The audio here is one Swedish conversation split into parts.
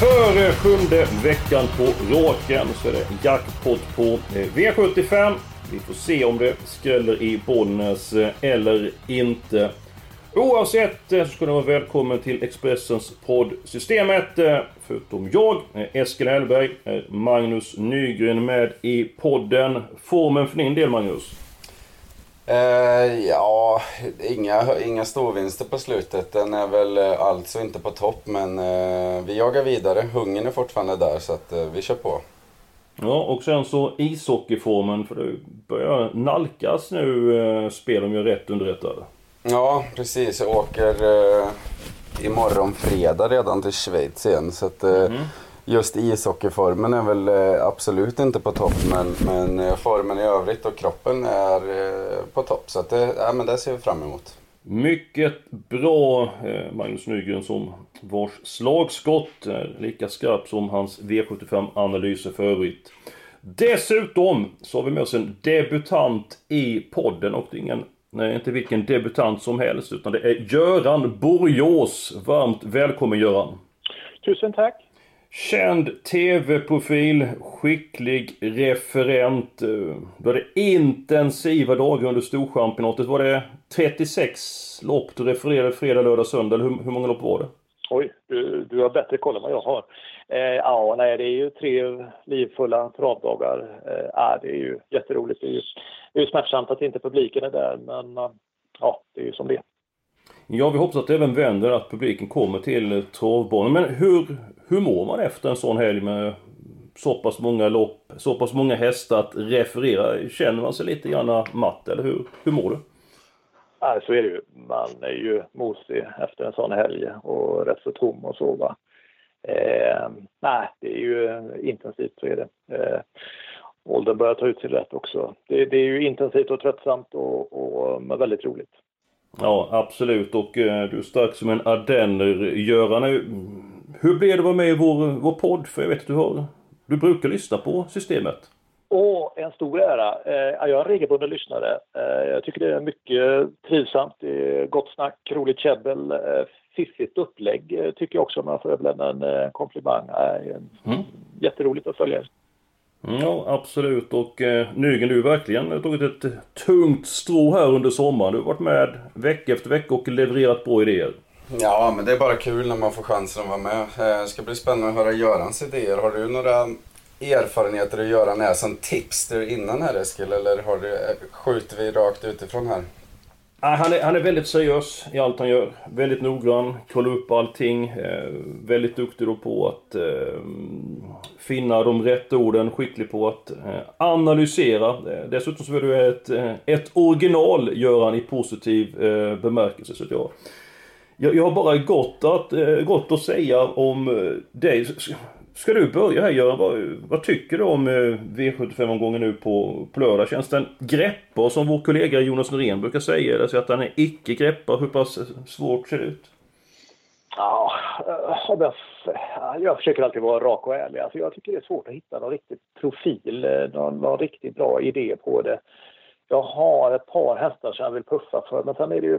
Före sjunde veckan på raken så är det jackpot på eh, V75. Vi får se om det skräller i Bollnäs eh, eller inte. Oavsett eh, så ska ni vara välkommen till Expressens poddsystemet. Förutom jag, Eskil Hellberg, är Magnus Nygren med i podden. Formen för din del Magnus? Eh, ja, inga, inga storvinster på slutet. Den är väl eh, alltså inte på topp, men eh, vi jagar vidare. Hungern är fortfarande där, så att eh, vi kör på. Ja, och sen så ishockeyformen, för det börjar nalkas nu eh, spel om jag är rätt underrättad. Ja, precis. Jag åker eh, imorgon fredag redan till Schweiz igen. Så att, eh, Just ishockeyformen är väl eh, absolut inte på topp, men, men eh, formen i övrigt och kroppen är eh, på topp. Så att, det, ja, men det ser vi fram emot. Mycket bra Magnus Nygren som vars slagskott är lika skarpt som hans V75-analyser för övrigt. Dessutom så har vi med oss en debutant i podden och det är ingen, nej inte vilken debutant som helst utan det är Göran Borgås. Varmt välkommen Göran! Tusen tack. Känd TV-profil, skicklig referent. Eh, du hade intensiva dagar under Storchampionatet. Var det 36 lopp du refererade fredag, lördag, söndag? Hur, hur många lopp var det? Oj, du, du har bättre koll än vad jag har. Eh, ja, nej, det är ju tre livfulla travdagar. Eh, ja, det är ju jätteroligt. Det är ju, det är ju smärtsamt att inte publiken är där, men eh, ja, det är ju som det är. Ja, vi hoppas att det även vänder, att publiken kommer till travbanan. Men hur, hur mår man efter en sån helg med så pass många lopp, så pass många hästar att referera? Känner man sig lite grann matt, eller hur, hur mår du? Nej, så är det ju. Man är ju mosig efter en sån helg och rätt så tom och så. Va? Eh, nej, det är ju intensivt, så är det. Eh, åldern börjar ta ut sin rätt också. Det, det är ju intensivt och tröttsamt och, och men väldigt roligt. Ja, absolut. Och eh, du är stark som en ardenner, Göran. Hur blev det att vara med i vår, vår podd? För jag vet att du har... Du brukar lyssna på systemet. Åh, en stor ära. Eh, ja, jag är en regelbunden lyssnare. Eh, jag tycker det är mycket trivsamt. Det är gott snack, roligt käbbel, eh, fiffigt upplägg eh, tycker jag också om jag får överlämna en eh, komplimang. Eh, Mm. Jätteroligt att följa er. Mm, ja, absolut. Och eh, Nygren, du har verkligen tagit ett tungt strå här under sommaren. Du har varit med vecka efter vecka och levererat bra idéer. Ja, men det är bara kul när man får chansen att vara med. Eh, det ska bli spännande att höra Görans idéer. Har du några erfarenheter att göra när som tipster innan här Eskil? Eller har du, eh, skjuter vi rakt utifrån här? Han är, han är väldigt seriös i allt han gör. Väldigt noggrann, kollar upp allting. Eh, väldigt duktig då på att eh, finna de rätta orden. Skicklig på att eh, analysera. Eh, dessutom så är du ett, eh, ett original, Göran, i positiv eh, bemärkelse. Så att jag, jag, jag har bara gott att, eh, gott att säga om eh, dig. Ska du börja här Göran? Vad, vad tycker du om eh, V75-omgången nu på, på lördag? Känns den greppbar som vår kollega Jonas Norén brukar säga? Eller så att den är icke greppbar? Hur pass svårt ser det ut? Ja, eh, jag, försöker alltid vara rak och ärlig. Alltså jag tycker det är svårt att hitta någon riktig profil, eh, någon, någon riktigt bra idé på det. Jag har ett par hästar som jag vill puffa för, men sen är det ju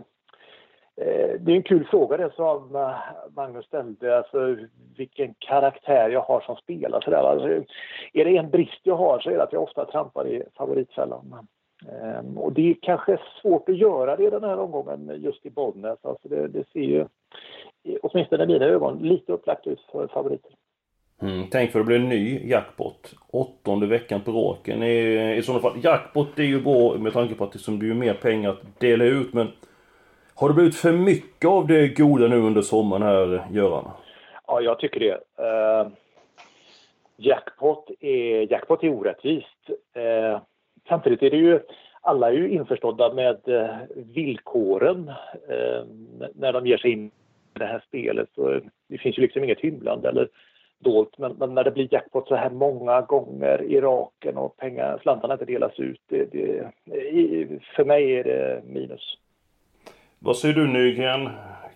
Eh, det är en kul fråga det som eh, Magnus ställde, alltså vilken karaktär jag har som spelare. Så där. Alltså, är det en brist jag har så är det att jag ofta trampar i favoritfällan. Ehm, och det är kanske svårt att göra det den här omgången just i Bollnäs. Alltså det, det ser ju, åtminstone i mina ögon, lite upplagt ut för favoriter. Mm, tänk för det blir en ny jackpot. Åttonde veckan på raken. I, I sådana fall, jackpot är ju bra med tanke på att det som blir mer pengar att dela ut. Men har det blivit för mycket av det goda nu under sommaren här, Göran? Ja, jag tycker det. Eh, jackpot, är, jackpot är orättvist. Eh, samtidigt är det ju, alla är ju införstådda med eh, villkoren eh, när de ger sig in i det här spelet. Så eh, det finns ju liksom inget hymlande eller dolt. Men, men, när det blir jackpot så här många gånger i raken och pengar, slantarna inte delas ut. Det, det, för mig är det minus. Vad säger du Nygren?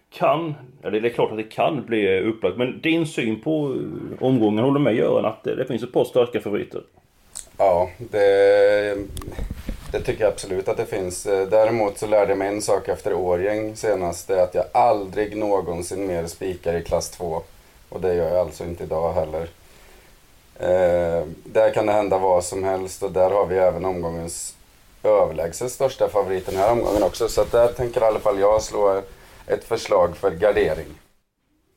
Kan, eller det är klart att det kan bli eh, upplagt, men din syn på eh, omgången håller med Göran att eh, det finns ett par starka favoriter? Ja, det, det tycker jag absolut att det finns. Däremot så lärde jag mig en sak efter Årjäng senast. Det är att jag aldrig någonsin mer spikar i klass 2. Och det gör jag alltså inte idag heller. Eh, där kan det hända vad som helst och där har vi även omgångens överlägset största favorit den här omgången också. Så att där tänker i alla fall jag slå ett förslag för gardering.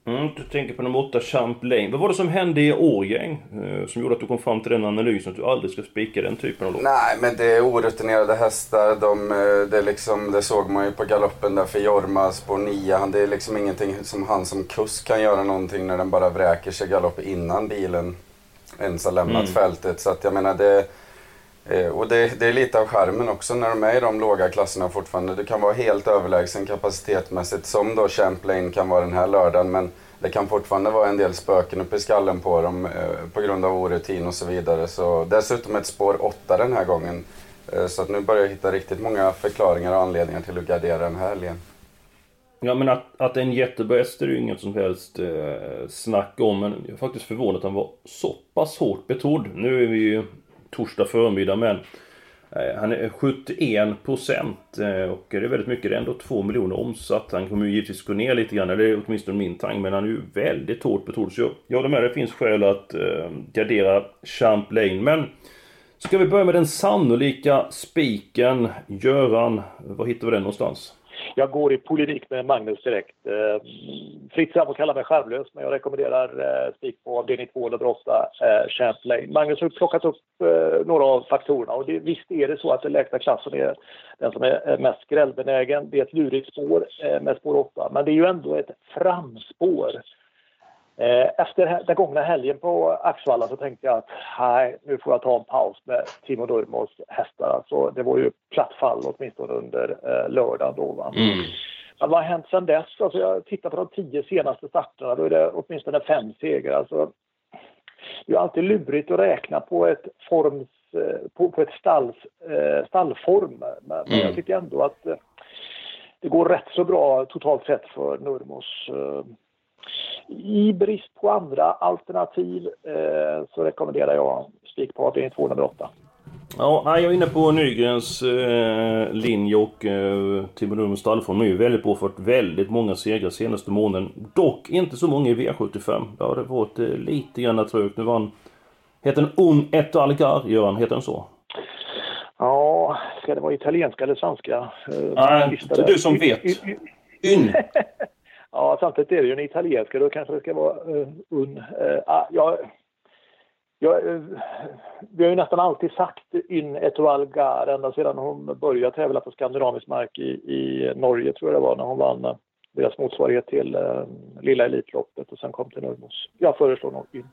Mm, du tänker på nummer 8, Champlain. Vad var det som hände i Årgäng eh, som gjorde att du kom fram till den analysen att du aldrig ska spika den typen av lopp? Nej, men det är orutinerade hästar. De, eh, det, liksom, det såg man ju på galoppen där för Jorma, spår 9. Det är liksom ingenting som han som kusk kan göra någonting när den bara vräker sig galopp innan bilen ens har lämnat mm. fältet. Så att jag menar det... Eh, och det, det, är lite av skärmen också när de är i de låga klasserna fortfarande. Du kan vara helt överlägsen kapacitetmässigt som då Champlain kan vara den här lördagen. Men det kan fortfarande vara en del spöken uppe i skallen på dem eh, på grund av orutin och så vidare. Så dessutom ett spår 8 den här gången. Eh, så att nu börjar jag hitta riktigt många förklaringar och anledningar till att gardera den här helgen. Ja men att, att en jättebäst är det ju inget som helst eh, snack om. Men jag är faktiskt förvånad att han var så pass hårt betrodd. Nu är vi ju torsdag förmiddag men eh, han är 71 procent eh, och det är väldigt mycket. Det är ändå 2 miljoner omsatt. Han kommer ju givetvis gå ner lite grann, eller åtminstone min tang. Men han är ju väldigt hårt betrodd. Så jag, jag håller med, det finns skäl att eh, gardera Champlain. Men ska vi börja med den sannolika spiken. Göran, var hittar vi den någonstans? Jag går i polemik med Magnus direkt. Eh, fritt fram att kalla mig charmlös, men jag rekommenderar eh, spik på avdelning 2 nummer 8, eh, Champlain. Magnus har plockat upp eh, några av faktorerna och det, visst är det så att den lägsta klassen är den som är mest skrällbenägen. Det är ett lurigt spår eh, med spår 8, men det är ju ändå ett framspår. Eh, efter den gångna helgen på Axvalla så tänkte jag att nej, nu får jag ta en paus med Timo Durmos hästar. Alltså, det var ju platt fall åtminstone under eh, lördagen då. Va? Mm. Men vad har hänt sedan dess? Alltså, jag tittar på de tio senaste starterna, då är det åtminstone fem segrar. Alltså, det är alltid lurigt att räkna på ett forms, eh, på, på ett stalls, eh, stallform. Men, mm. jag tycker ändå att eh, det går rätt så bra totalt sett för Nurmos. Eh, i brist på andra alternativ eh, så rekommenderar jag spik på avdelning 208. Ja, jag är inne på Nygrens eh, linje och eh, stallform är ju väldigt bra. Fått väldigt många segrar senaste månaden. Dock inte så många i V75. Det har varit eh, lite grann trögt. Nu vann... Heter den Un et Algar, Göran? Heter den så? Ja, ska det vara italienska eller svenska? Eh, Nej, det är du som vet. Un. Ja, samtidigt är det ju en italienska, då kanske det ska vara uh, un. Uh, ja, ja, uh, vi har ju nästan alltid sagt in Etoile Gar ända sedan hon började tävla på skandinavisk mark i, i Norge, tror jag det var, när hon vann deras motsvarighet till uh, Lilla Elitloppet och sen kom till Nurmos. Jag föreslår nog in.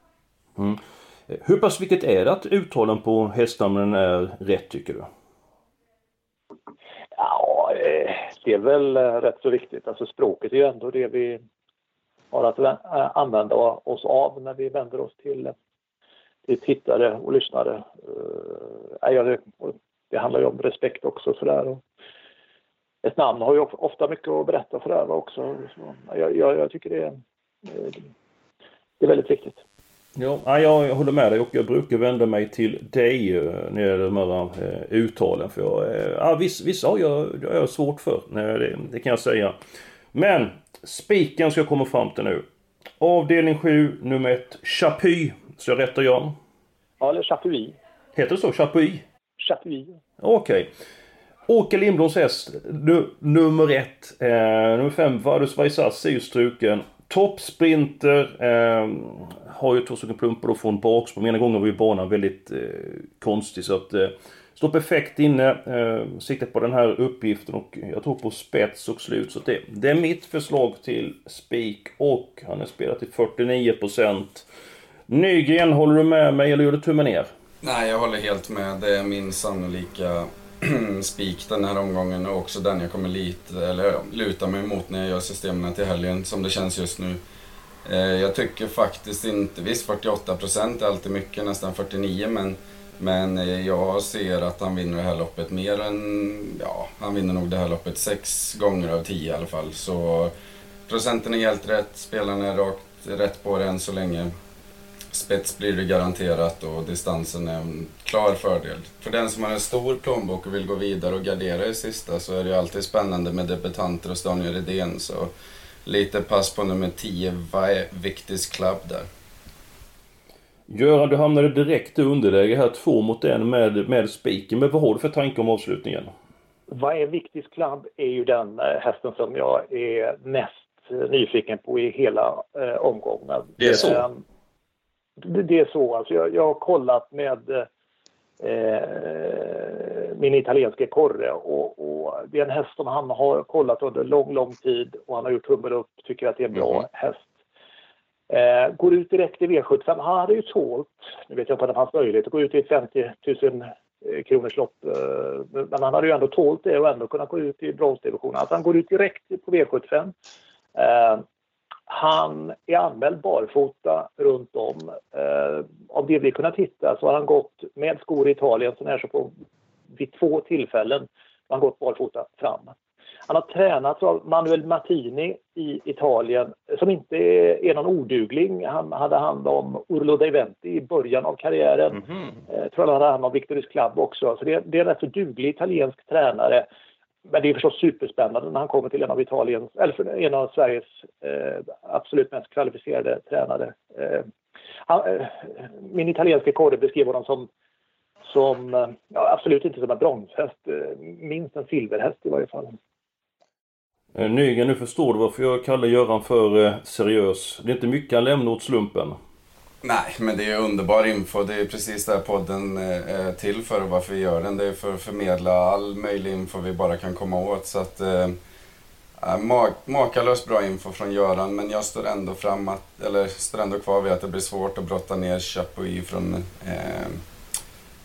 Mm. Hur pass viktigt är det att uttalen på häststammen är rätt, tycker du? Ja, eh, det är väl eh, rätt så viktigt. Alltså språket är ju ändå det vi har att eh, använda oss av när vi vänder oss till, till tittare och lyssnare. Eh, det handlar ju om respekt också sådär. Ett namn har ju ofta mycket att berätta för det här också. Jag, jag, jag tycker det är, det är väldigt viktigt. Ja, jag håller med dig och jag brukar vända mig till dig eh, när det gäller de här eh, uttalen. För jag, eh, ja, vissa, vissa har jag, jag har svårt för, det, det kan jag säga. Men spiken ska jag komma fram till nu. Avdelning 7, nummer 1, Chapuis. Så jag rättar Jan? Ja, eller Chapuis. Heter det så? Chapuis? Chapuis. Okej. Okay. Åke Lindbloms häst, nummer 1. Eh, nummer 5, Vadus Vaisas är ju struken. Toppsprinter. Eh, har ju två stycken pumpar då från bakspår. Ena gången var ju banan väldigt eh, konstig så att... Eh, står perfekt inne. Eh, siktar på den här uppgiften och jag tror på spets och slut. Så det, det är mitt förslag till spik och han är spelat till 49%. Nygren, håller du med mig eller gör du tummen ner? Nej, jag håller helt med. Det är min sannolika spik den här omgången och också den jag kommer lite, eller luta mig mot när jag gör systemen till helgen som det känns just nu. Eh, jag tycker faktiskt inte, visst 48% är alltid mycket, nästan 49 men men eh, jag ser att han vinner det här loppet mer än, ja, han vinner nog det här loppet sex gånger av tio i alla fall. Så procenten är helt rätt, spelarna är rakt rätt på det än så länge. Spets blir det garanterat och distansen är en klar fördel. För den som har en stor plånbok och vill gå vidare och gardera i sista så är det ju alltid spännande med debutanter hos Daniel Redén. Så lite pass på nummer 10, Victis Club där. Göran, du hamnade direkt i underläge här, två mot en med, med spiken. Men vad har du för tanke om avslutningen? Vad är Victis Club är ju den eh, hästen som jag är mest nyfiken på i hela eh, omgången. Det är så? Det, det, är så. Alltså jag, jag har kollat med eh, min italienske korre och, och, det är en häst som han har kollat under lång, lång tid och han har gjort tummel upp, tycker att det är en bra mm. häst. Eh, går ut direkt i V75. Han hade ju tålt, nu vet jag inte om det fanns möjlighet att gå ut i ett 50 000 eh, kronors lopp. Eh, men han hade ju ändå tålt det och ändå kunnat gå ut i bronsdivisionen. Alltså han går ut direkt på V75. Eh, han är anmäld barfota runt om. Eh, av det vi kunnat hitta så har han gått med skor i Italien, så när så på, vid två tillfällen har han gått barfota fram. Han har tränats av Manuel Martini i Italien som inte är någon odugling. Han hade hand om Urlo Deventi i början av karriären. Mm -hmm. Jag tror han hade hand om Victoris Club också. Så det, det är en rätt så duglig italiensk tränare. Men det är förstås superspännande när han kommer till en av Italiens, eller en av Sveriges eh, absolut mest kvalificerade tränare. Eh, han, eh, min italienska korre beskrev honom som, som eh, ja, absolut inte som en bronshäst, eh, minst en silverhäst i varje fall. Eh, Nygren, nu förstår du varför jag kallar Göran för eh, seriös. Det är inte mycket han lämnar åt slumpen. Nej, men det är underbar info. Det är precis det här podden är till för och varför vi gör den. Det är för att förmedla all möjlig info vi bara kan komma åt. Så att, eh, äh, makalöst bra info från Göran, men jag står ändå, fram att, eller står ändå kvar vid att det blir svårt att brotta ner Chapuis från äh,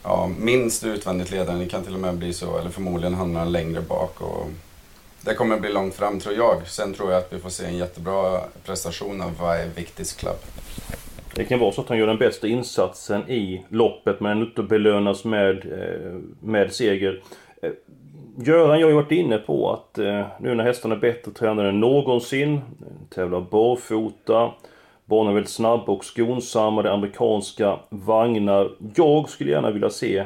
ja, minst utvändigt ledaren. Det kan till och med bli så, eller förmodligen hamnar han längre bak. Och, det kommer bli långt fram tror jag. Sen tror jag att vi får se en jättebra prestation av Vai Victis Club. Det kan vara så att han gör den bästa insatsen i loppet men inte belönas med, eh, med seger. Eh, Göran, jag har ju varit inne på att eh, nu när hästarna är bättre tränade än någonsin, tävlar barfota, banan är väldigt snabb och skonsamma, det är amerikanska vagnar. Jag skulle gärna vilja se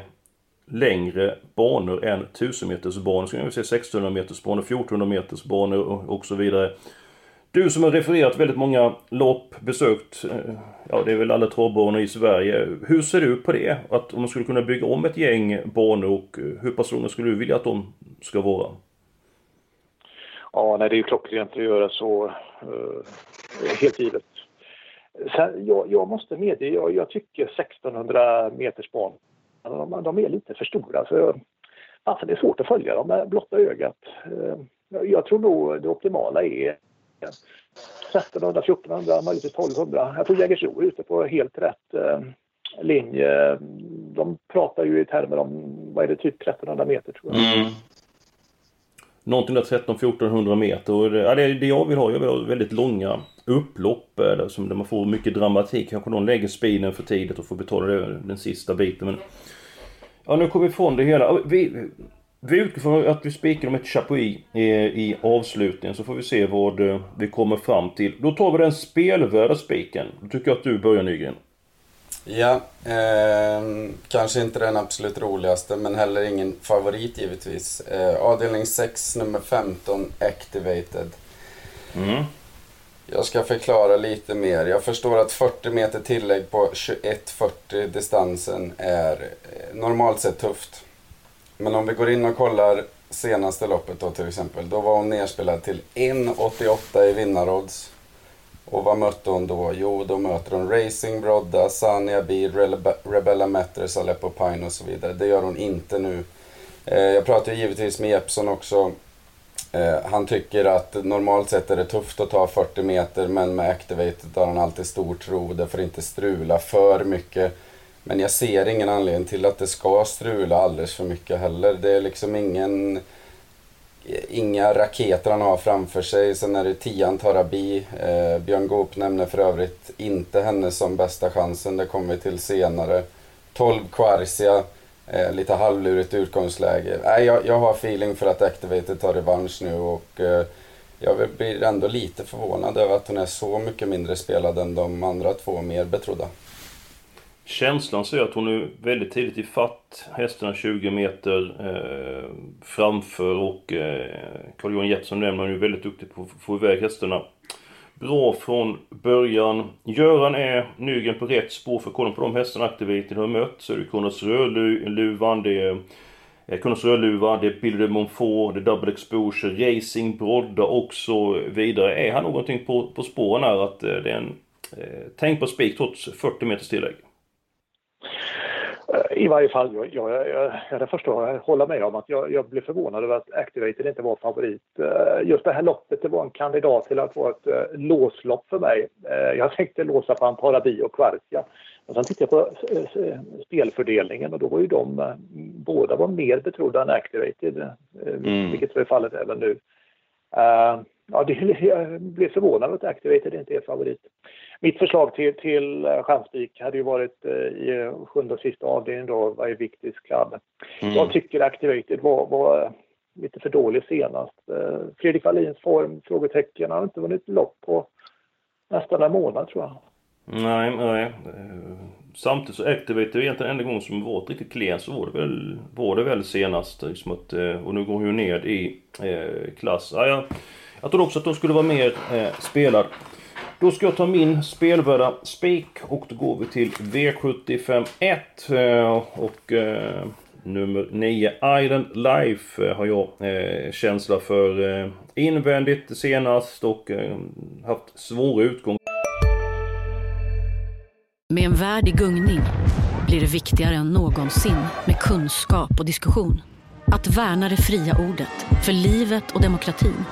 längre banor än 1000 meters banor. Skulle jag vilja se 1600 meters banor, 1400 meters banor och så vidare. Du som har refererat väldigt många lopp, besökt, eh, ja det är väl alla travbanor i Sverige. Hur ser du på det? Att om man skulle kunna bygga om ett gäng banor och eh, hur pass långa skulle du vilja att de ska vara? Ja, nej, det är ju klockrent att göra så. Eh, helt givet. Sen, jag, jag måste medge, jag, jag tycker 1600 meters banor de, de är lite för stora. Så, alltså det är svårt att följa dem med blotta ögat. Jag tror nog det optimala är 1300, 1400, möjligtvis 1200. Jag tror Jägersro är ute på helt rätt eh, linje. De pratar ju i termer om, vad är det, typ 1300 meter tror jag. Mm. Någonting där 13-1400 meter. Det, ja, det, det jag vill ha, jag vill ha väldigt långa upplopp eh, där, som, där man får mycket dramatik. Kanske någon lägger speeden för tidigt och får betala den sista biten. Men Ja, nu kommer vi ifrån det hela. Vi, vi utgår från att vi spikar om ett Chapuis i, i avslutningen så får vi se vad eh, vi kommer fram till. Då tar vi den spelvärda spiken. Då tycker jag att du börjar Nygren. Ja, eh, kanske inte den absolut roligaste men heller ingen favorit givetvis. Eh, avdelning 6, nummer 15, Activated. Mm. Jag ska förklara lite mer. Jag förstår att 40 meter tillägg på 21.40 distansen är eh, normalt sett tufft. Men om vi går in och kollar senaste loppet då till exempel. Då var hon nerspelad till 1.88 i vinnarodds. Och vad mötte hon då? Jo, då möter hon Racing Brodda, Sania Rebe Rebella Matters, Aleppo Pine och så vidare. Det gör hon inte nu. Eh, jag pratar givetvis med Jeppsson också Eh, han tycker att normalt sett är det tufft att ta 40 meter men med Activated har han alltid stor tro. Det får inte strula för mycket. Men jag ser ingen anledning till att det ska strula alldeles för mycket heller. Det är liksom ingen inga raketer han har framför sig. Sen är det tian Tarabi. Eh, Björn Goop nämner för övrigt inte henne som bästa chansen. Det kommer vi till senare. 12 Quarcia. Eh, lite halvlurigt utgångsläge. Eh, jag, jag har feeling för att Activated tar revansch nu och eh, jag blir ändå lite förvånad över att hon är så mycket mindre spelad än de andra två mer betrodda. Känslan säger att hon är väldigt tidigt i fatt hästarna 20 meter eh, framför och eh, Carl-Johan Jeppsson nämner hon är väldigt duktig på att få iväg hästarna. Bra från början. Göran är Nygren på rätt spår för kollar på de hästarna Activated har mött så är det Kronos Rödluvan, det är eh, Kronos Rödluva, det är Billy de Monfort, det är Double Exposure, Racing, Brodda och så vidare. Är han någonting på, på spåren här att eh, det är en eh, tänk på spik trots 40 meters tillägg? I varje fall, jag, jag, jag, jag är första att hålla med om att jag, jag blev förvånad över att Activated inte var favorit. Eh, just det här loppet det var en kandidat till att vara ett uh, låslopp för mig. Jag tänkte låsa på Amparabi och Quartia. Men sen tittade jag på spelfördelningen och då var ju de båda var mer betrodda än Activated, mm. vilket är fallet även nu. ja, det, jag blev förvånad över att Activated inte är favorit mitt förslag till, till eh, Chansvik hade ju varit eh, i sjunde och sista avdelningen då, vad är Victis Club. Mm. Jag tycker Activated var, var lite för dålig senast. Eh, Fredrik Wallins form, frågetecken, han har inte vunnit lopp på nästan en månad tror jag. Nej, nej. Samtidigt så Activated egentligen enda gången som varit riktigt klen så var det väl, var det väl senast. Liksom att, och nu går hon ju ned i eh, klass. Ja, jag, jag tror också att de skulle vara mer eh, spelad. Då ska jag ta min spelvärda spik och då går vi till V75 1. Eh, och eh, nummer 9 Island Life eh, har jag eh, känsla för eh, invändigt senast och eh, haft svåra utgång. Med en värld i gungning blir det viktigare än någonsin med kunskap och diskussion. Att värna det fria ordet, för livet och demokratin.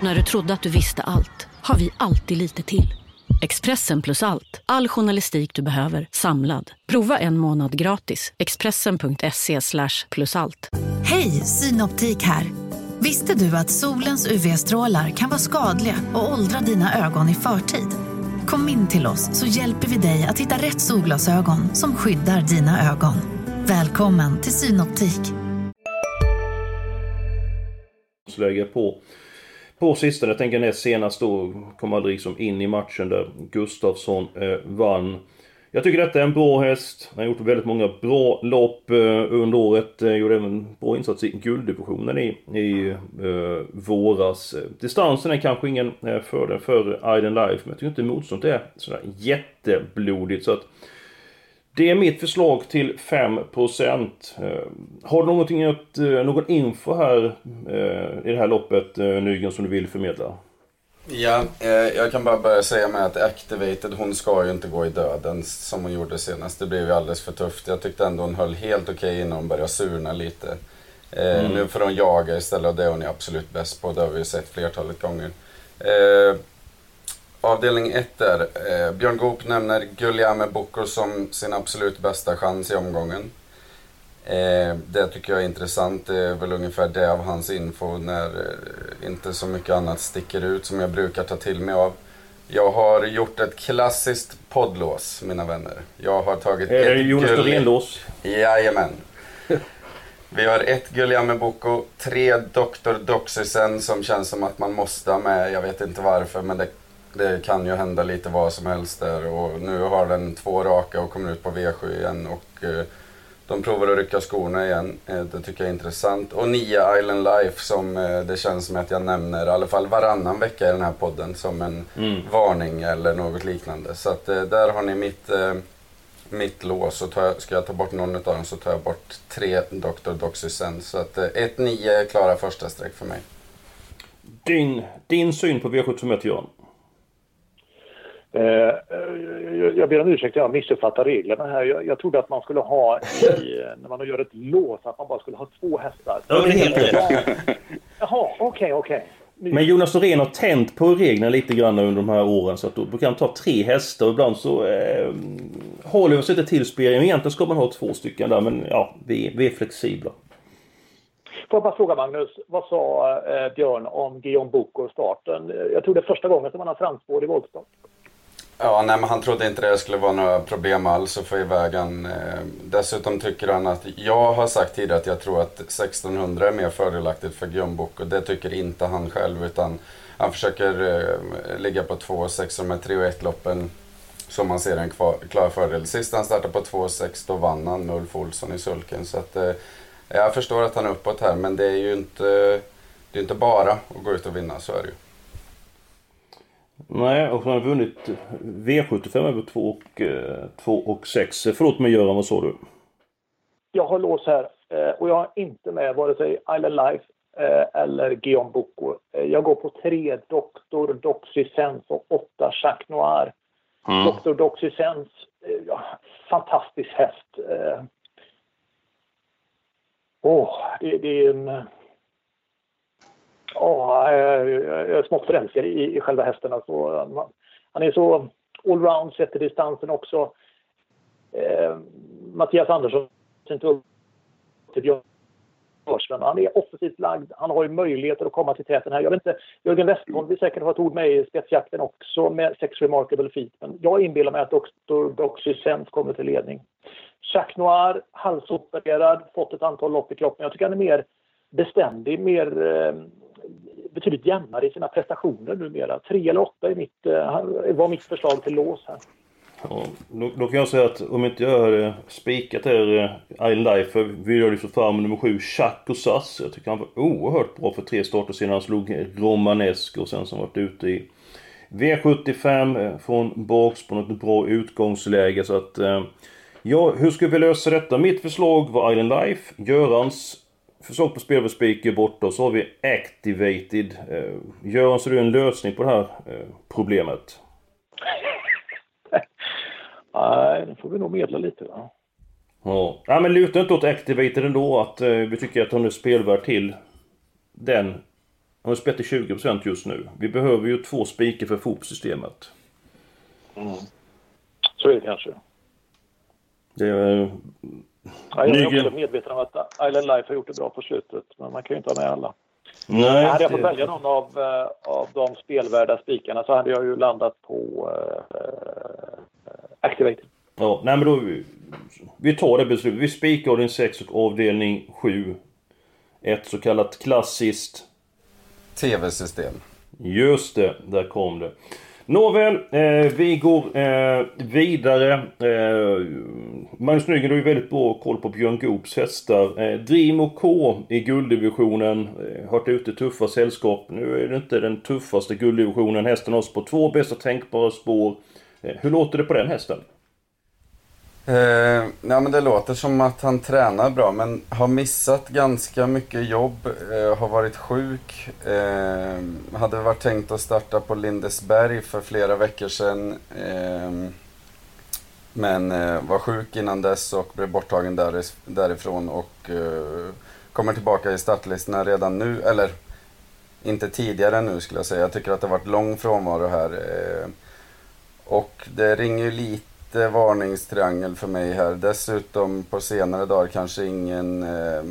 När du trodde att du visste allt har vi alltid lite till. Expressen plus allt. All journalistik du behöver samlad. Prova en månad gratis. Expressen.se plus allt. Hej, Synoptik här. Visste du att solens UV-strålar kan vara skadliga och åldra dina ögon i förtid? Kom in till oss så hjälper vi dig att hitta rätt solglasögon som skyddar dina ögon. Välkommen till Synoptik. Lägga på på sistone, jag tänker näst senast då, kom aldrig liksom in i matchen där Gustafsson eh, vann. Jag tycker detta är en bra häst. Han har gjort väldigt många bra lopp eh, under året. Eh, gjorde även bra insats i gulddivisionen i, i eh, våras. Distansen är kanske ingen eh, fördel för Iden Life, men jag tycker inte motståndet är sådär jätteblodigt. Så att det är mitt förslag till 5%. Eh, har du någonting eh, någon info här eh, i det här loppet Nygren som du vill förmedla? Ja, jag kan bara börja säga med att Activated, hon ska ju inte gå i döden som hon gjorde senast. Det blev ju alldeles för tufft. Jag tyckte ändå hon höll helt okej okay innan hon började surna lite. Mm. Nu får hon jaga istället och det är hon absolut bäst på. Det har vi ju sett flertalet gånger. Avdelning 1 där. Eh, Björn Goop nämner Guglielme Bocco som sin absolut bästa chans i omgången. Eh, det tycker jag är intressant. Det är väl ungefär det av hans info när eh, inte så mycket annat sticker ut som jag brukar ta till mig av. Jag har gjort ett klassiskt poddlås, mina vänner. Jag har tagit är ett Jonas Norén-lås? Jajamän. Vi har ett Guglielme Bocco, tre Dr. Doxysen som känns som att man måste ha med. Jag vet inte varför, men det det kan ju hända lite vad som helst där och nu har den två raka och kommer ut på V7 igen och eh, de provar att rycka skorna igen. Eh, det tycker jag är intressant. Och Nia Island Life som eh, det känns som att jag nämner i alla fall varannan vecka i den här podden som en mm. varning eller något liknande. Så att där har ni mitt, mitt lås. Och jag, ska jag ta bort någon av dem så tar jag bort tre Dr. Doxysen. Så att 1-9 är klara första streck för mig. Din, din syn på V751 Johan? Eh, jag ber om ursäkt, jag har missuppfattat reglerna här. Jag, jag trodde att man skulle ha, i, när man gör ett lås, att man bara skulle ha två hästar. Ja, det är helt rätt. Jaha, okej, okay, okej. Okay. Men Jonas Norén har tänt på reglerna lite grann under de här åren så att då kan han ta tre hästar och ibland så eh, håller vi oss inte till spel. Egentligen ska man ha två stycken där, men ja, vi, vi är flexibla. Får jag bara fråga Magnus, vad sa eh, Björn om Guillaume Boko och starten? Jag tror det är första gången som han har framspår i voltstart. Ja, nej, men han trodde inte det skulle vara några problem alls att få iväg han. Eh, dessutom tycker han att, jag har sagt tidigare att jag tror att 1600 är mer fördelaktigt för Gumbok och Det tycker inte han själv, utan han försöker eh, ligga på 2,6 med 3 och 1 loppen som han ser en kvar, klar fördel. Sist han startade på 2,6 då vann han med Ulf Olsson i sulken. Så att, eh, jag förstår att han är uppåt här, men det är ju inte, det är inte bara att gå ut och vinna, så är det ju. Nej, och han har vunnit V75 över 2 och, eh, 2 och 6. Förlåt mig Göran, vad sa du? Jag har lås här eh, och jag är inte med vare sig Island Life eh, eller Guillaume. Eh, jag går på 3 Doktor Doxysens och 8 Jacques Noir. Mm. Doktor Doxysens, eh, ja, fantastisk häst. Eh, oh, det, det är en Ja, jag är smått förälskad i, i själva hästen. Alltså, han är så allround, sett till distansen också. Eh, Mattias Andersson inte upp till Björn Han är offensivt lagd. Han har ju möjligheter att komma till täten här. Jag vet inte, Jörgen Westholm vill säkert ha ett ord med i spetsjakten också med sex remarkable feet. Men jag inbillar mig att Dr. Doxy kommer till ledning. Jacques Noir, halsopererad, fått ett antal lopp i kroppen. Jag tycker han är mer beständig, mer eh, betydligt jämnare i sina prestationer numera. Tre eller åtta är mitt, eh, var mitt förslag till lås här. Ja, då, då, kan jag säga att om inte jag hade spikat er I Island Life vill jag lyfta fram nummer sju, Chuck och Sass. Jag tycker han var oerhört bra för tre starter sedan han slog Romanesk och sen som varit ute i V75 eh, från bakspår, ett bra utgångsläge så att... Ja, hur ska vi lösa detta? Mitt förslag var Island Life. Görans förslag på spel för speaker borta och så har vi Activated. Eh, Göran, så du en lösning på det här eh, problemet? Nej, det får vi nog medla lite. Va? Ja. ja, men luta inte åt Activated ändå att eh, vi tycker att hon är spelvärd till den. Hon har spelat till 20% just nu. Vi behöver ju två spikar för FOP-systemet. Mm. Så är det kanske. Det är Ja, jag är också medveten om att Island Life har gjort det bra på slutet, men man kan ju inte ha med alla. Nej, hade jag fått välja någon av, uh, av de spelvärda spikarna så hade jag ju landat på uh, Activate. Ja, nej men då... Vi tar det beslutet. Vi spikar avdelning 6 och avdelning 7. Ett så kallat klassiskt... TV-system. Just det, där kom det. Nåväl, eh, vi går eh, vidare. Eh, Magnus Nygren har ju väldigt bra koll på Björn Goops hästar. Eh, Dream och K i gulddivisionen. Eh, hört ute tuffa sällskap. Nu är det inte den tuffaste gulddivisionen. Hästen har på två bästa tänkbara spår. Eh, hur låter det på den hästen? Eh, ja, men det låter som att han tränar bra men har missat ganska mycket jobb, eh, har varit sjuk. Eh, hade varit tänkt att starta på Lindesberg för flera veckor sedan. Eh, men eh, var sjuk innan dess och blev borttagen där, därifrån och eh, kommer tillbaka i startlistorna redan nu. Eller inte tidigare nu skulle jag säga. Jag tycker att det har varit lång frånvaro här. Eh, och det ringer ju lite lite varningstriangel för mig här. Dessutom på senare dagar kanske ingen... Eh,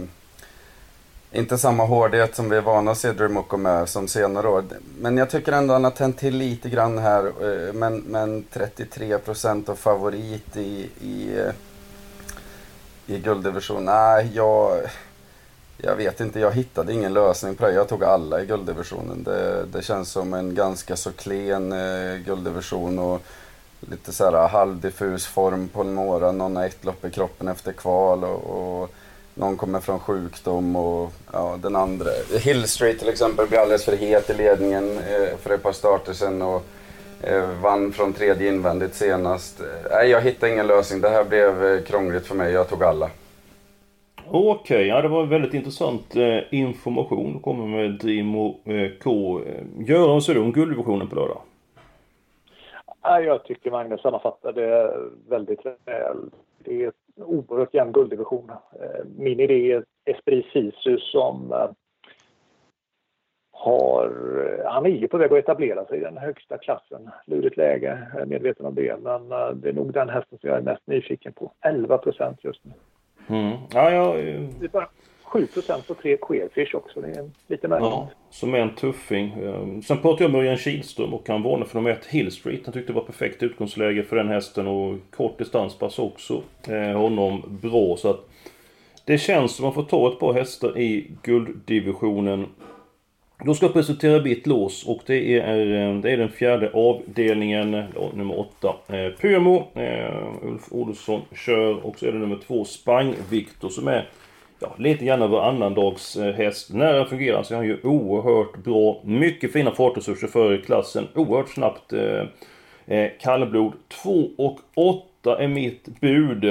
inte samma hårdhet som vi är vana att se Dremoko med som senare år. Men jag tycker ändå han har tänt till lite grann här. Eh, men, men 33% och favorit i, i, eh, i gulddivision. Nej, jag... Jag vet inte, jag hittade ingen lösning på det. Jag tog alla i gulddivisionen. Det, det känns som en ganska så klen eh, gulddivision. Och lite så här halvdiffus form på några. Någon har ett lopp i kroppen efter kval och, och någon kommer från sjukdom och ja, den andra. Hill Street till exempel blir alldeles för het i ledningen eh, för ett par starter sen och eh, vann från tredje invändigt senast. Nej, eh, jag hittade ingen lösning. Det här blev eh, krångligt för mig. Jag tog alla. Okej, okay, ja det var väldigt intressant eh, information. Du kommer med Dimo eh, K. Eh, Göran, ser då om guldvisionen på lördag? Jag tycker Magnus sammanfattar det väldigt väl. Det är en oerhört jämn gulddivision. Eh, min idé är Esprit Sisu som eh, har, han är ju på väg att etablera sig i den högsta klassen. Lurigt läge, jag är medveten om det. Men eh, det är nog den hästen som jag är mest nyfiken på. 11 procent just nu. Mm. Ja, ja, 7 på tre Queerfish också. Det är lite märkligt. ja, som är en tuffing. Ehm, sen pratade jag med Örjan Kihlström och han varnade för nummer ett Hill Street. Han tyckte det var perfekt utgångsläge för den hästen och kort distanspass också eh, honom bra. Så att det känns som att man får ta ett par hästar i gulddivisionen. Då ska jag presentera mitt lås och det är, ehm, det är den fjärde avdelningen, nummer åtta. Eh, Pymo, eh, Ulf Olsson kör och så är det nummer två Spang Viktor som är ja, lite grann över annandags eh, häst. När han fungerar så är han ju oerhört bra. Mycket fina fartresurser för klassen. Oerhört snabbt eh, eh kallblod. 2 och 8 är mitt bud.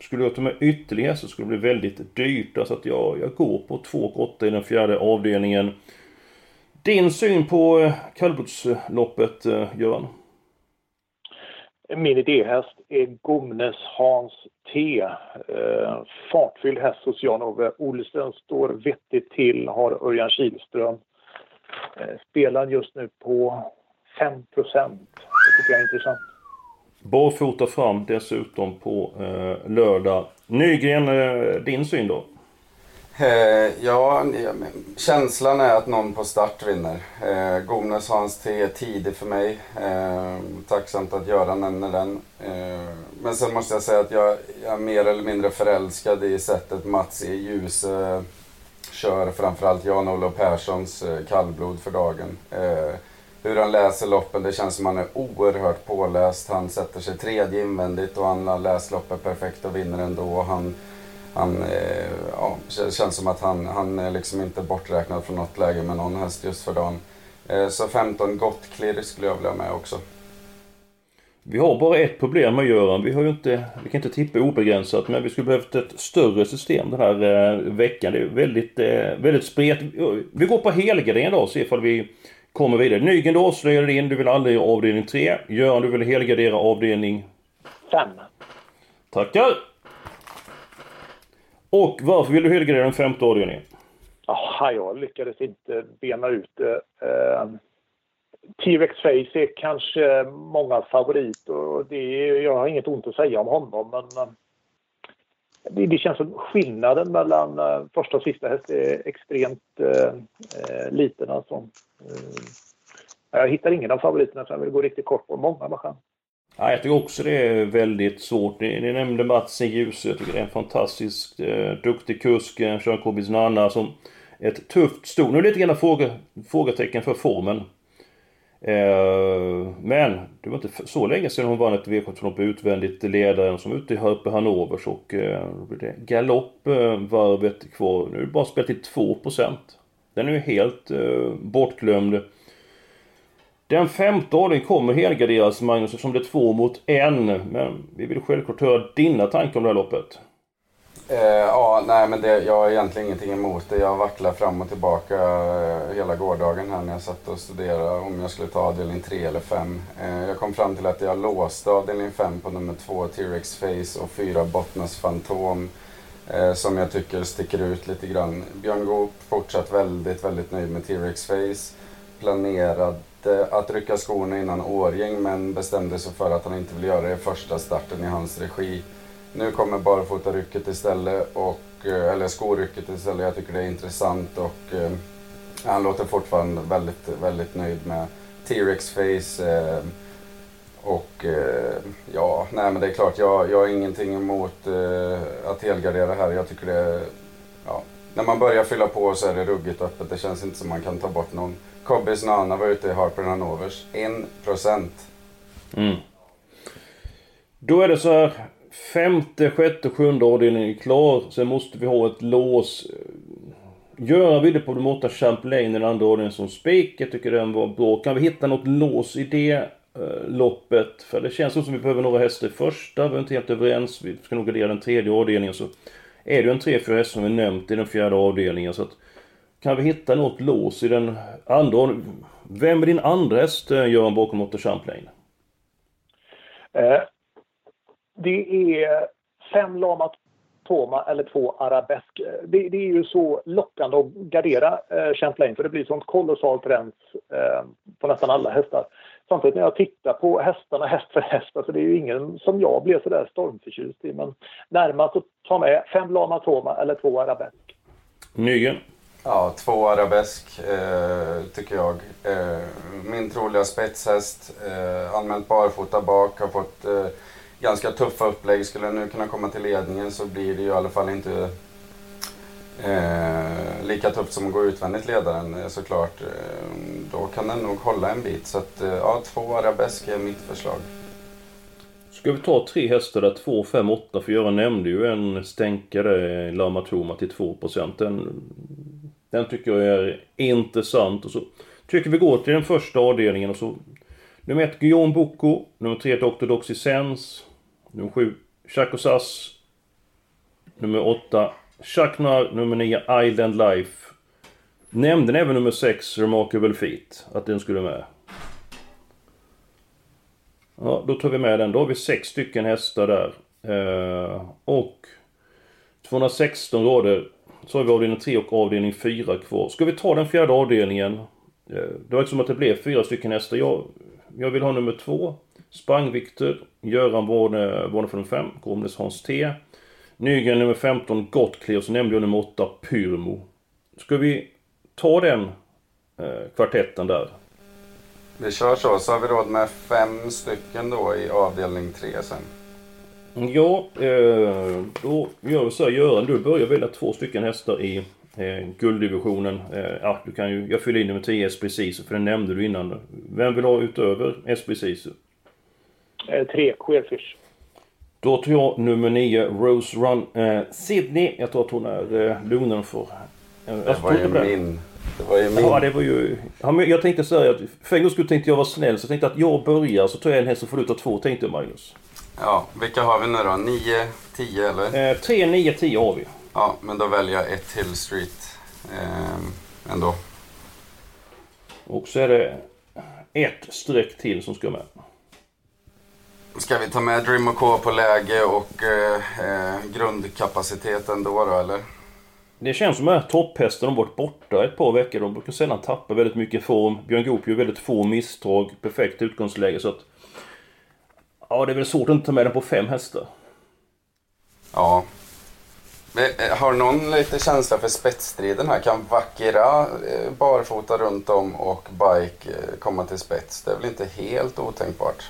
Skulle jag ta med ytterligare så skulle det bli väldigt dyrt. Så att jag, jag går på 2 och 8 i den fjärde avdelningen. Din syn på eh, kallblodsloppet, eh, Göran? Min idéhäst är Gomnes Hans T. Eh, fartfylld häst hos Jan-Ove Olsen. Står vettigt till, har Örjan Kihlström. Eh, spelar just nu på 5 Det tycker jag är intressant. Barfota fram dessutom på eh, lördag. Nygren, eh, din syn då? Eh, ja, känslan är att någon på start vinner. Eh, Gomnes Hans T är tidig för mig. Eh, tacksamt att Göran nämner den. Eh, men sen måste jag säga att jag, jag är mer eller mindre förälskad i sättet Mats E. Djuse eh, kör framförallt Jan-Olof Perssons eh, kallblod för dagen. Eh, hur han läser loppen, det känns som han är oerhört påläst. Han sätter sig tredje invändigt och han har läst loppet perfekt och vinner ändå. Han, han, eh, ja, känns som att han, han är liksom inte borträknad från något läge med någon häst just för dagen. Eh, så 15 gott klirr skulle jag vilja ha med också. Vi har bara ett problem med Göran. Vi har ju inte, vi kan inte tippa obegränsat men vi skulle behövt ett större system den här eh, veckan. Det är väldigt, eh, väldigt spret. Vi går på helgardering då och ser ifall vi kommer vidare. Nygren, du avslöjade in. Du vill aldrig avdelning 3. Göran, du vill helgardera avdelning... 5. Tackar! Och varför vill du helgardera den femte avdelningen? Oh, jag lyckades inte bena ut det. Eh, T-Rex Face är kanske mångas favorit och det är, jag har inget ont att säga om honom men eh, det, det känns som skillnaden mellan eh, första och sista häst är extremt eh, liten alltså. Eh, jag hittar ingen av favoriterna så jag vill gå riktigt kort på många maskiner. Ja, jag tycker också det är väldigt svårt. Ni, ni nämnde Mats Ljuse. Jag tycker det är en fantastiskt eh, duktig kusk. eh, Kör Kobis Nanna som ett tufft sto. Nu är det lite grann fråga, frågetecken för formen. Eh, men det var inte så länge sedan hon vann ett V75 utvändigt ledaren som ute i uppe Hannovers och eh, då blir det galoppvarvet eh, kvar. Nu är det bara spelat till 2%. Den är ju helt eh, bortglömd. Den femte avdelningen kommer helgarderas Magnus eftersom det är två mot en. Men vi vill självklart höra dina tankar om det här loppet. Eh, ja, nej men det, jag har egentligen ingenting emot det. Jag vacklar fram och tillbaka eh, hela gårdagen här när jag satt och studerade om jag skulle ta avdelning 3 eller 5. Eh, jag kom fram till att jag låste avdelning 5 på nummer 2 T-Rex Face och 4 Bottnas Fantom. Eh, som jag tycker sticker ut lite grann. Björn Goop fortsatt väldigt, väldigt nöjd med T-Rex Face. planerad att rycka skorna innan Årgäng men bestämde sig för att han inte vill göra det i första starten i hans regi. Nu kommer barfotarycket istället, och, eh, eller skorycket istället. Jag tycker det är intressant och eh, han låter fortfarande väldigt, väldigt nöjd med T-Rex Face. Eh, och eh, ja, nej men det är klart, jag, jag har ingenting emot eh, att helgardera här. Jag tycker det, ja, när man börjar fylla på så är det ruggigt öppet. Det känns inte som man kan ta bort någon. Kobbes Nana var ute i Harper Hanovers. 1%. Mm. Då är det så här. Femte, sjätte, sjunde avdelningen är klar. Sen måste vi ha ett lås. Göran ville på de åtta Champlain i den andra avdelningen som spik. Jag tycker den var bra. Kan vi hitta något lås i det eh, loppet? För det känns som att vi behöver några hästar i första. Vi är inte helt överens. Vi ska nog gardera den tredje avdelningen. Så är det ju en tre, fyra hästar som vi nämnt i den fjärde avdelningen. Så att, kan vi hitta något lås i den andra? Vem är din andra häst, eh, Göran, bakom åtta Champlain? Eh, det är fem Lama Toma eller två Arabesk. Det, det, är ju så lockande att gardera eh, Champlain för det blir sånt kolossalt rens eh, på nästan alla hästar. Samtidigt när jag tittar på hästarna häst för häst, alltså det är ju ingen som jag blev sådär stormförtjust i. Men närmast att ta med fem Lama Toma eller två Arabesk. Nygren? Ja, två arabesk eh, tycker jag. Eh, min troliga spetshäst, eh, anmält barfota bak, har fått eh, ganska tuffa upplägg. Skulle jag nu kunna komma till ledningen så blir det ju i alla fall inte eh, lika tufft som att gå utvändigt ledaren eh, såklart. Eh, då kan den nog hålla en bit. Så att, eh, ja, två arabesk är mitt förslag. Ska vi ta tre hästar där, 2, 5, 8? För Göran nämnde ju en stänkare, Lama Toma till 2%. Den, den tycker jag är intressant. Och så tycker vi går till den första avdelningen och så... Nummer 1 Guillaume Boko, Nummer 3 Dr. Doxysens. Nummer 7 Chakosas, Nummer 8 Chaknar. Nummer 9 Island Life. Nämnde även nummer 6 Remarkable Feet. Att den skulle med. Ja, då tar vi med den. Då har vi sex stycken hästar där. Eh, och 216 rader. Så har vi avdelning 3 och avdelning 4 kvar. Ska vi ta den fjärde avdelningen? Eh, det var som att det blev fyra stycken hästar. Jag, jag vill ha nummer 2. Spangvikter. Göran Warne, från 5. Gromnes Hans T. Nygren nummer 15 Gottclear. Så nämnde jag nummer 8 Pyrmo. Ska vi ta den eh, kvartetten där? Vi kör så, så har vi råd med fem stycken då i avdelning 3 sen. Ja, eh, då gör vi så här Göran, du börjar välja två stycken hästar i eh, gulddivisionen. Eh, ja, du kan ju, jag fyller in nummer 10 SP Sisu, för den nämnde du innan. Vem vill ha utöver SP Sisu? Eh, tre, Queerfish. Då tar jag nummer 9, Rose Run eh, Sydney. Jag tror att hon är eh, lugnare för... Eh, det var ju min. Det var ju min. Ja, det var ju... Ja, men jag tänkte säga att för en gång skulle tänkte jag vara snäll så jag tänkte att jag börjar så tar jag en häst så får du ta två tänkte Magnus. Ja, vilka har vi nu då? 9, 10 eller? Eh, 3, 9, 10 har vi. Ja, men då väljer jag ett Hill Street eh, ändå. Och så är det ett streck till som ska med. Ska vi ta med Dream K på läge och eh, eh, grundkapaciteten då, då eller? Det känns som att topphästen har varit borta ett par veckor. De brukar sällan tappa väldigt mycket form. Björn Goop gör väldigt få misstag. Perfekt utgångsläge så att... Ja, det är väl svårt att inte ta med den på fem hästar. Ja. Eh, har någon lite känsla för spetsstriden här? Kan Vakira eh, barfota runt om och Bike eh, komma till spets? Det är väl inte helt otänkbart?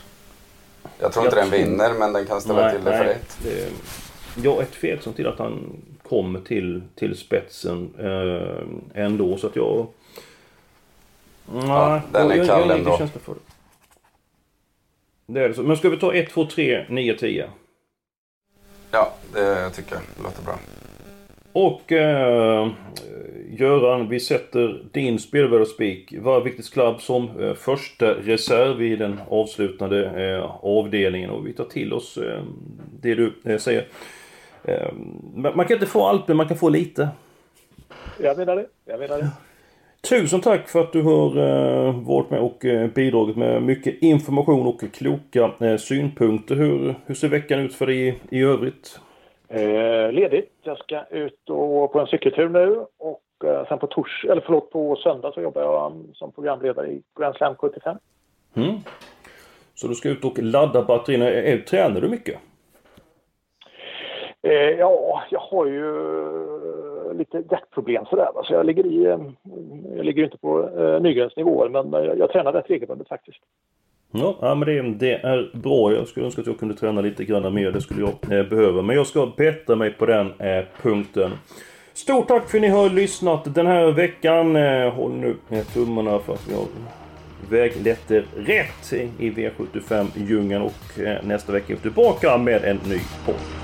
Jag tror inte jag den tror... vinner, men den kan ställa nej, till det för ett. Det... Jag är tveksam till att han kommer till, till spetsen eh, ändå, så att jag... Nej, ja, den är kall jag, ändå. Känsla för det. Det är det så. Men ska vi ta 1, 2, 3, 9, 10? Ja, det tycker jag låter bra. Och eh, Göran, vi sätter din spelvärdersspik, Varviktigt Club, som eh, första reserv i den avslutande eh, avdelningen. Och vi tar till oss eh, det du eh, säger. Eh, man kan inte få allt, men man kan få lite. Jag menar det. Jag menar det. Tusen tack för att du har uh, varit med och uh, bidragit med mycket information och kloka uh, synpunkter. Hur, hur ser veckan ut för dig i, i övrigt? Eh, ledigt. Jag ska ut och på en cykeltur nu och eh, sen på tors eller förlåt, på söndag så jobbar jag som programledare i Grand Slam 75. Mm. Så du ska ut och ladda batterierna. Är, tränar du mycket? Eh, ja, jag har ju lite hjärtproblem sådär. va. Så jag ligger i... Eh, jag ligger inte på eh, Nygrens nivåer men jag, jag tränar rätt regelbundet faktiskt. Ja, men det, det, är bra. Jag skulle önska att jag kunde träna lite grann mer. Det skulle jag eh, behöva. Men jag ska bättra mig på den eh, punkten. Stort tack för att ni har lyssnat den här veckan. Eh, håll nu tummarna för att vi har vägletter rätt i V75-djungeln. Och eh, nästa vecka är vi tillbaka med en ny podd.